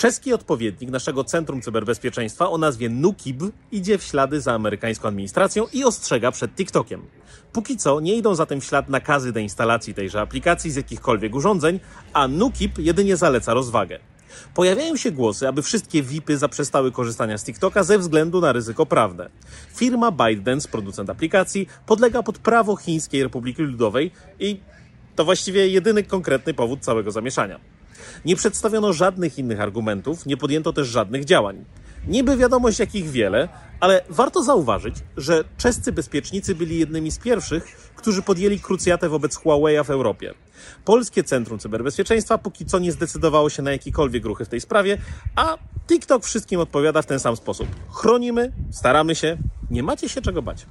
Czeski odpowiednik naszego Centrum Cyberbezpieczeństwa o nazwie NUKIB idzie w ślady za amerykańską administracją i ostrzega przed TikTokiem. Póki co nie idą zatem w ślad nakazy deinstalacji tejże aplikacji z jakichkolwiek urządzeń, a NUKIB jedynie zaleca rozwagę. Pojawiają się głosy, aby wszystkie VIPy zaprzestały korzystania z TikToka ze względu na ryzyko prawne. Firma ByteDance, producent aplikacji, podlega pod prawo Chińskiej Republiki Ludowej i to właściwie jedyny konkretny powód całego zamieszania. Nie przedstawiono żadnych innych argumentów, nie podjęto też żadnych działań. Niby wiadomość jakich wiele, ale warto zauważyć, że czescy bezpiecznicy byli jednymi z pierwszych, którzy podjęli krucjatę wobec Huawei'a w Europie. Polskie Centrum Cyberbezpieczeństwa póki co nie zdecydowało się na jakiekolwiek ruchy w tej sprawie, a TikTok wszystkim odpowiada w ten sam sposób. Chronimy, staramy się, nie macie się czego bać.